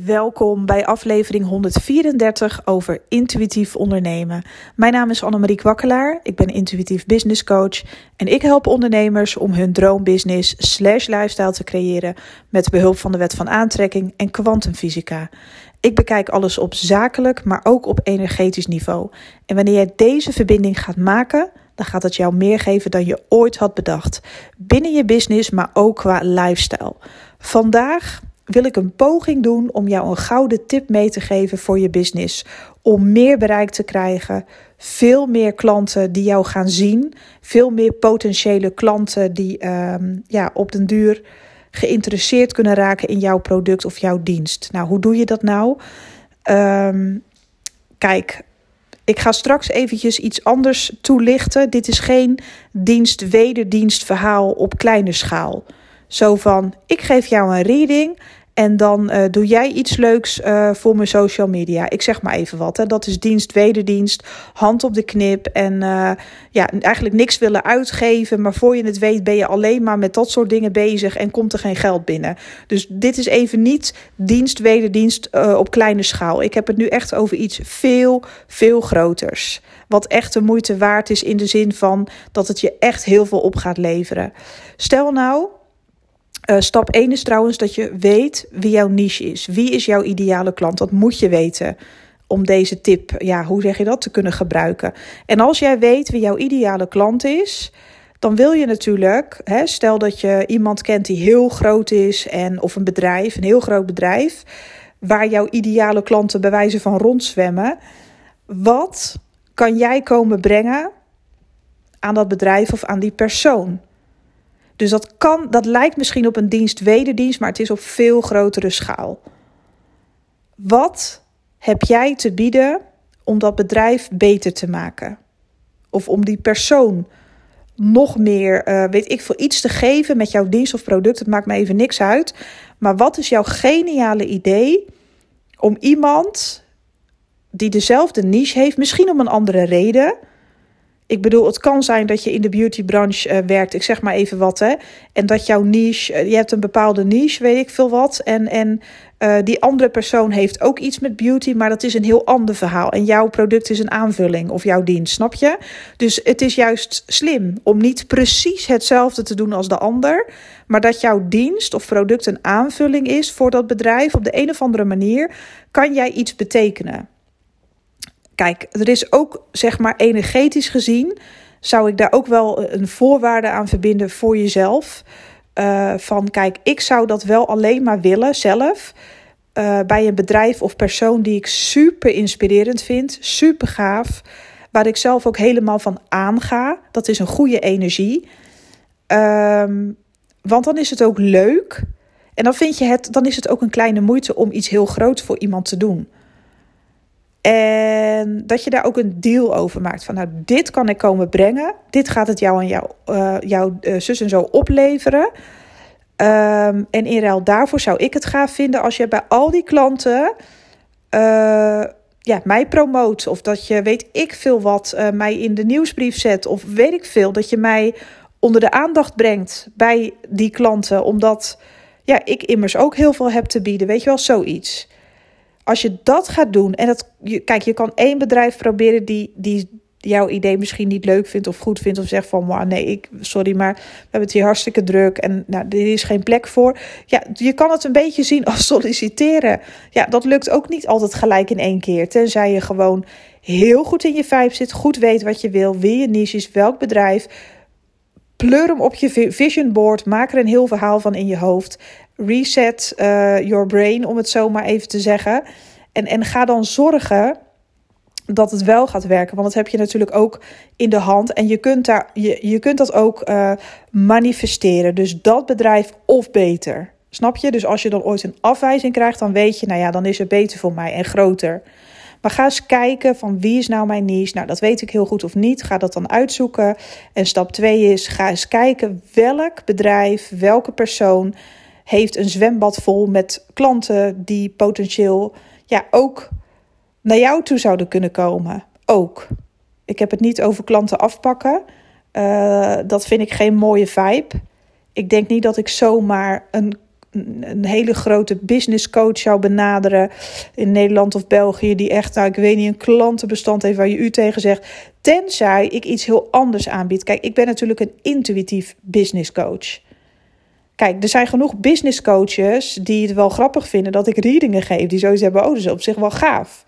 Welkom bij aflevering 134 over intuïtief ondernemen. Mijn naam is Annemarie Kwakkelaar, ik ben intuïtief business coach en ik help ondernemers om hun droombusiness slash lifestyle te creëren met behulp van de wet van aantrekking en kwantumfysica. Ik bekijk alles op zakelijk, maar ook op energetisch niveau. En wanneer jij deze verbinding gaat maken, dan gaat het jou meer geven dan je ooit had bedacht. Binnen je business, maar ook qua lifestyle. Vandaag wil ik een poging doen om jou een gouden tip mee te geven voor je business. Om meer bereik te krijgen, veel meer klanten die jou gaan zien, veel meer potentiële klanten die ehm, ja, op den duur geïnteresseerd kunnen raken in jouw product of jouw dienst. Nou, hoe doe je dat nou? Ehm, kijk, ik ga straks eventjes iets anders toelichten. Dit is geen dienst-wederdienst verhaal op kleine schaal. Zo van, ik geef jou een reading en dan uh, doe jij iets leuks uh, voor mijn social media. Ik zeg maar even wat. Hè. Dat is dienst, wederdienst, hand op de knip. En uh, ja, eigenlijk niks willen uitgeven. Maar voor je het weet ben je alleen maar met dat soort dingen bezig en komt er geen geld binnen. Dus dit is even niet dienst, wederdienst op kleine schaal. Ik heb het nu echt over iets veel, veel groters. Wat echt de moeite waard is in de zin van dat het je echt heel veel op gaat leveren. Stel nou uh, stap 1 is trouwens dat je weet wie jouw niche is. Wie is jouw ideale klant? Dat moet je weten om deze tip, ja, hoe zeg je dat, te kunnen gebruiken. En als jij weet wie jouw ideale klant is, dan wil je natuurlijk, hè, stel dat je iemand kent die heel groot is en of een bedrijf, een heel groot bedrijf, waar jouw ideale klanten bij wijze van rondzwemmen. Wat kan jij komen brengen aan dat bedrijf of aan die persoon? Dus dat, kan, dat lijkt misschien op een dienst-wederdienst, maar het is op veel grotere schaal. Wat heb jij te bieden om dat bedrijf beter te maken? Of om die persoon nog meer, uh, weet ik veel, iets te geven met jouw dienst of product. Het maakt me even niks uit. Maar wat is jouw geniale idee om iemand die dezelfde niche heeft, misschien om een andere reden ik bedoel, het kan zijn dat je in de beautybranche uh, werkt. Ik zeg maar even wat, hè. En dat jouw niche, uh, je hebt een bepaalde niche, weet ik veel wat. En, en uh, die andere persoon heeft ook iets met beauty, maar dat is een heel ander verhaal. En jouw product is een aanvulling of jouw dienst, snap je? Dus het is juist slim om niet precies hetzelfde te doen als de ander, maar dat jouw dienst of product een aanvulling is voor dat bedrijf. Op de een of andere manier kan jij iets betekenen. Kijk, er is ook, zeg maar, energetisch gezien, zou ik daar ook wel een voorwaarde aan verbinden voor jezelf. Uh, van kijk, ik zou dat wel alleen maar willen zelf. Uh, bij een bedrijf of persoon die ik super inspirerend vind, super gaaf, waar ik zelf ook helemaal van aanga. Dat is een goede energie. Um, want dan is het ook leuk. En dan vind je het, dan is het ook een kleine moeite om iets heel groots voor iemand te doen. En dat je daar ook een deal over maakt. Van nou, dit kan ik komen brengen. Dit gaat het jou en uh, jouw uh, zus en zo opleveren. Um, en in ruil daarvoor zou ik het gaaf vinden als je bij al die klanten uh, ja, mij promoot. Of dat je weet ik veel wat mij in de nieuwsbrief zet. Of weet ik veel. Dat je mij onder de aandacht brengt bij die klanten. Omdat ja, ik immers ook heel veel heb te bieden. Weet je wel, zoiets als je dat gaat doen, en dat, je, kijk, je kan één bedrijf proberen die, die jouw idee misschien niet leuk vindt of goed vindt, of zegt van, maar nee, ik, sorry, maar we hebben het hier hartstikke druk en nou, er is geen plek voor. Ja, je kan het een beetje zien als solliciteren. Ja, dat lukt ook niet altijd gelijk in één keer, tenzij je gewoon heel goed in je vijf zit, goed weet wat je wil, wie je niche is, welk bedrijf. Pleur hem op je vision board, maak er een heel verhaal van in je hoofd reset uh, your brain, om het zo maar even te zeggen. En, en ga dan zorgen dat het wel gaat werken. Want dat heb je natuurlijk ook in de hand. En je kunt, daar, je, je kunt dat ook uh, manifesteren. Dus dat bedrijf of beter. Snap je? Dus als je dan ooit een afwijzing krijgt, dan weet je, nou ja, dan is het beter voor mij en groter. Maar ga eens kijken van wie is nou mijn niche. Nou, dat weet ik heel goed of niet. Ga dat dan uitzoeken. En stap 2 is, ga eens kijken welk bedrijf, welke persoon heeft een zwembad vol met klanten die potentieel ja, ook naar jou toe zouden kunnen komen. Ook. Ik heb het niet over klanten afpakken. Uh, dat vind ik geen mooie vibe. Ik denk niet dat ik zomaar een een hele grote business coach zou benaderen in Nederland of België, die echt, nou, ik weet niet, een klantenbestand heeft waar je u tegen zegt. Tenzij ik iets heel anders aanbied. Kijk, ik ben natuurlijk een intuïtief business coach. Kijk, er zijn genoeg business coaches die het wel grappig vinden dat ik readingen geef. Die zoiets hebben, oh, dat is op zich wel gaaf.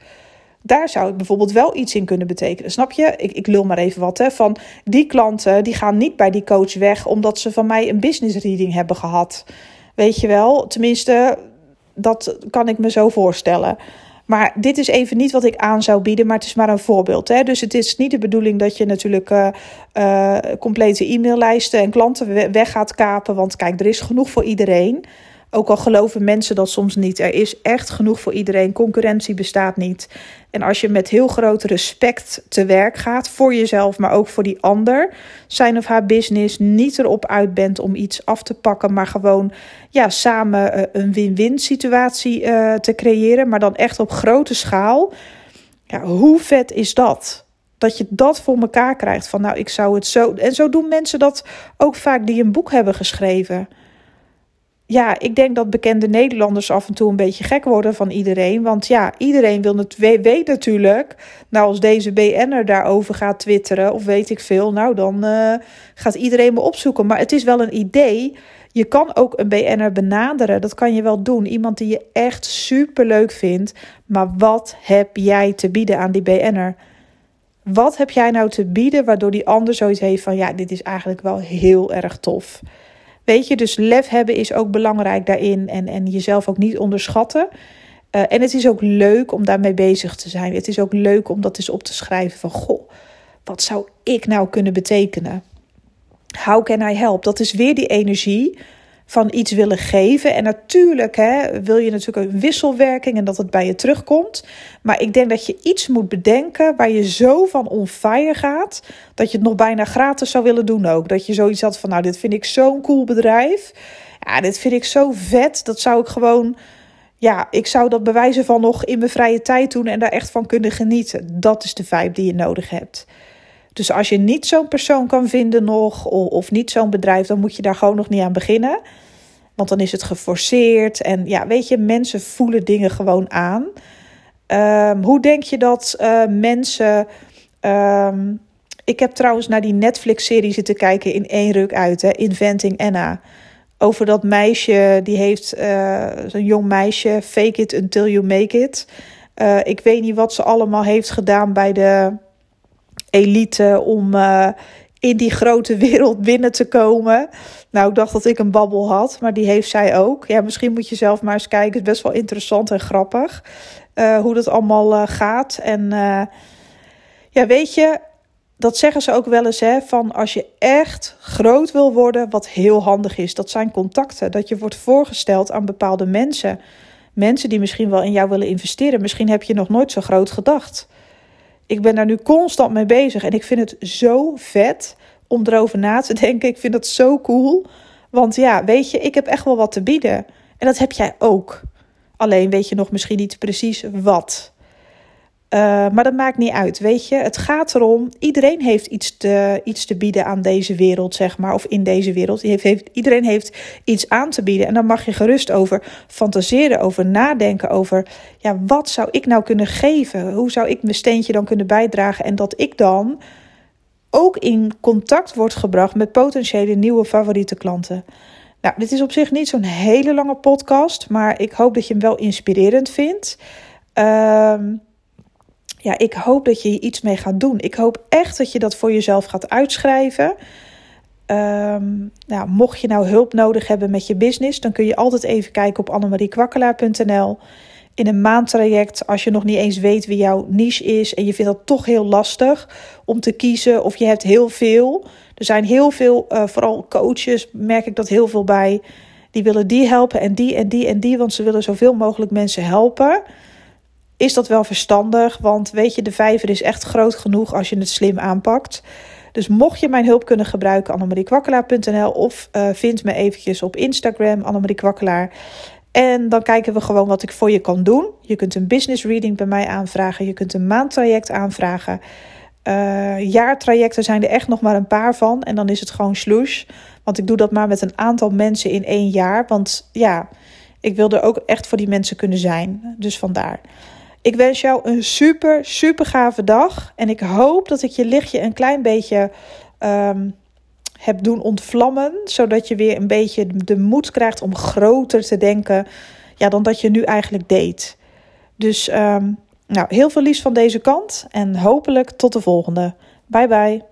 Daar zou ik bijvoorbeeld wel iets in kunnen betekenen. Snap je? Ik, ik lul maar even wat. Hè, van die klanten die gaan niet bij die coach weg omdat ze van mij een business reading hebben gehad. Weet je wel? Tenminste, dat kan ik me zo voorstellen. Maar dit is even niet wat ik aan zou bieden, maar het is maar een voorbeeld. Hè? Dus het is niet de bedoeling dat je natuurlijk uh, uh, complete e-maillijsten en klanten weg gaat kapen. Want kijk, er is genoeg voor iedereen. Ook al geloven mensen dat soms niet. Er is echt genoeg voor iedereen. Concurrentie bestaat niet. En als je met heel groot respect te werk gaat voor jezelf, maar ook voor die ander, zijn of haar business niet erop uit bent om iets af te pakken, maar gewoon ja, samen eh, een win-win situatie uh, te creëren, maar dan echt op grote schaal. Ja, hoe vet is dat? Dat je dat voor elkaar krijgt. Van nou, ik zou het zo. En zo doen mensen dat ook vaak die een boek hebben geschreven ja, ik denk dat bekende Nederlanders af en toe een beetje gek worden van iedereen. Want ja, iedereen wil het weet natuurlijk. Nou, als deze BN'er daarover gaat twitteren of weet ik veel, nou dan uh, gaat iedereen me opzoeken. Maar het is wel een idee. Je kan ook een BN'er benaderen. Dat kan je wel doen. Iemand die je echt super leuk vindt. Maar wat heb jij te bieden aan die BN'er? Wat heb jij nou te bieden waardoor die ander zoiets heeft van ja, dit is eigenlijk wel heel erg tof. Weet je, dus lef hebben is ook belangrijk daarin en, en jezelf ook niet onderschatten. Uh, en het is ook leuk om daarmee bezig te zijn. Het is ook leuk om dat eens op te schrijven van goh, wat zou ik nou kunnen betekenen? How can I help? Dat is weer die energie van iets willen geven. En natuurlijk hè, wil je natuurlijk een wisselwerking en dat het bij je terugkomt. Maar ik denk dat je iets moet bedenken waar je zo van on fire gaat, dat je het nog bijna gratis zou willen doen ook. Dat je zoiets had van, nou, dit vind ik zo'n cool bedrijf. Ja, dit vind ik zo vet. Dat zou ik gewoon, ja, ik zou dat bewijzen van nog in mijn vrije tijd doen en daar echt van kunnen genieten. Dat is de vibe die je nodig hebt. Dus als je niet zo'n persoon kan vinden nog, of, of niet zo'n bedrijf, dan moet je daar gewoon nog niet aan beginnen. Want dan is het geforceerd. En ja, weet je, mensen voelen dingen gewoon aan. Um, hoe denk je dat uh, mensen. Um, ik heb trouwens naar die Netflix-serie zitten kijken in één ruk uit, hè, Inventing Anna. Over dat meisje, die heeft uh, zo'n jong meisje, fake it until you make it. Uh, ik weet niet wat ze allemaal heeft gedaan bij de elite om uh, in die grote wereld binnen te komen. Nou, ik dacht dat ik een babbel had, maar die heeft zij ook. Ja, misschien moet je zelf maar eens kijken. Het is best wel interessant en grappig uh, hoe dat allemaal uh, gaat. En ja, weet je, dat zeggen ze ook wel eens, hè, van als je echt groot wil worden, wat heel handig is, dat zijn contacten. Dat je wordt voorgesteld aan bepaalde mensen. Mensen die misschien wel in jou willen investeren. Misschien heb je nog nooit zo groot gedacht. Ik ben daar nu constant mee bezig en ik vind het zo vet om erover na te denken. Ik vind dat zo cool. Want ja, weet je, ik heb echt wel wat te bieden. En dat heb jij ook. Alleen weet je nog misschien niet precies wat. Uh, maar dat maakt niet uit, weet je. Het gaat erom, iedereen heeft iets te, iets te bieden aan deze wereld, zeg maar. Of in deze wereld. Heeft, heeft, iedereen heeft iets aan te bieden. En dan mag je gerust over fantaseren, over nadenken. Over, ja, wat zou ik nou kunnen geven? Hoe zou ik mijn steentje dan kunnen bijdragen? En dat ik dan ook in contact word gebracht met potentiële nieuwe favoriete klanten. Nou, dit is op zich niet zo'n hele lange podcast, maar ik hoop dat je hem wel inspirerend vindt. Ehm ja, ik hoop dat je hier iets mee gaat doen. Ik hoop echt dat je dat voor jezelf gaat uitschrijven. Um, nou, mocht je nou hulp nodig hebben met je business, dan kun je altijd even kijken op annemariekwakkelaar.nl. In een maandtraject, als je nog niet eens weet wie jouw niche is en je vindt dat toch heel lastig om te kiezen of je hebt heel veel. Er zijn heel veel, uh, vooral coaches, merk ik dat heel veel bij. Die willen die helpen en die en die en die, want ze willen zoveel mogelijk mensen helpen is dat wel verstandig. Want weet je, de vijver is echt groot genoeg als je het slim aanpakt. Dus mocht je mijn hulp kunnen gebruiken, annemariekwakkelaar.nl of uh, vind me eventjes op Instagram, Annemarie Kwakkelaar. En dan kijken we gewoon wat ik voor je kan doen. Je kunt een business reading bij mij aanvragen. Je kunt een maandtraject aanvragen. Uh, jaartrajecten zijn er echt nog maar een paar van. En dan is het gewoon sloes. Want ik doe dat maar met een aantal mensen in één jaar. Want ja, Ik wil er ook echt voor die mensen kunnen zijn. Dus vandaar. Ik wens jou een super, super gave dag. En ik hoop dat ik je lichtje een klein beetje um, heb doen ontvlammen. Zodat je weer een beetje de moed krijgt om groter te denken ja, dan dat je nu eigenlijk deed. Dus um, nou, heel veel liefst van deze kant. En hopelijk tot de volgende. Bye bye.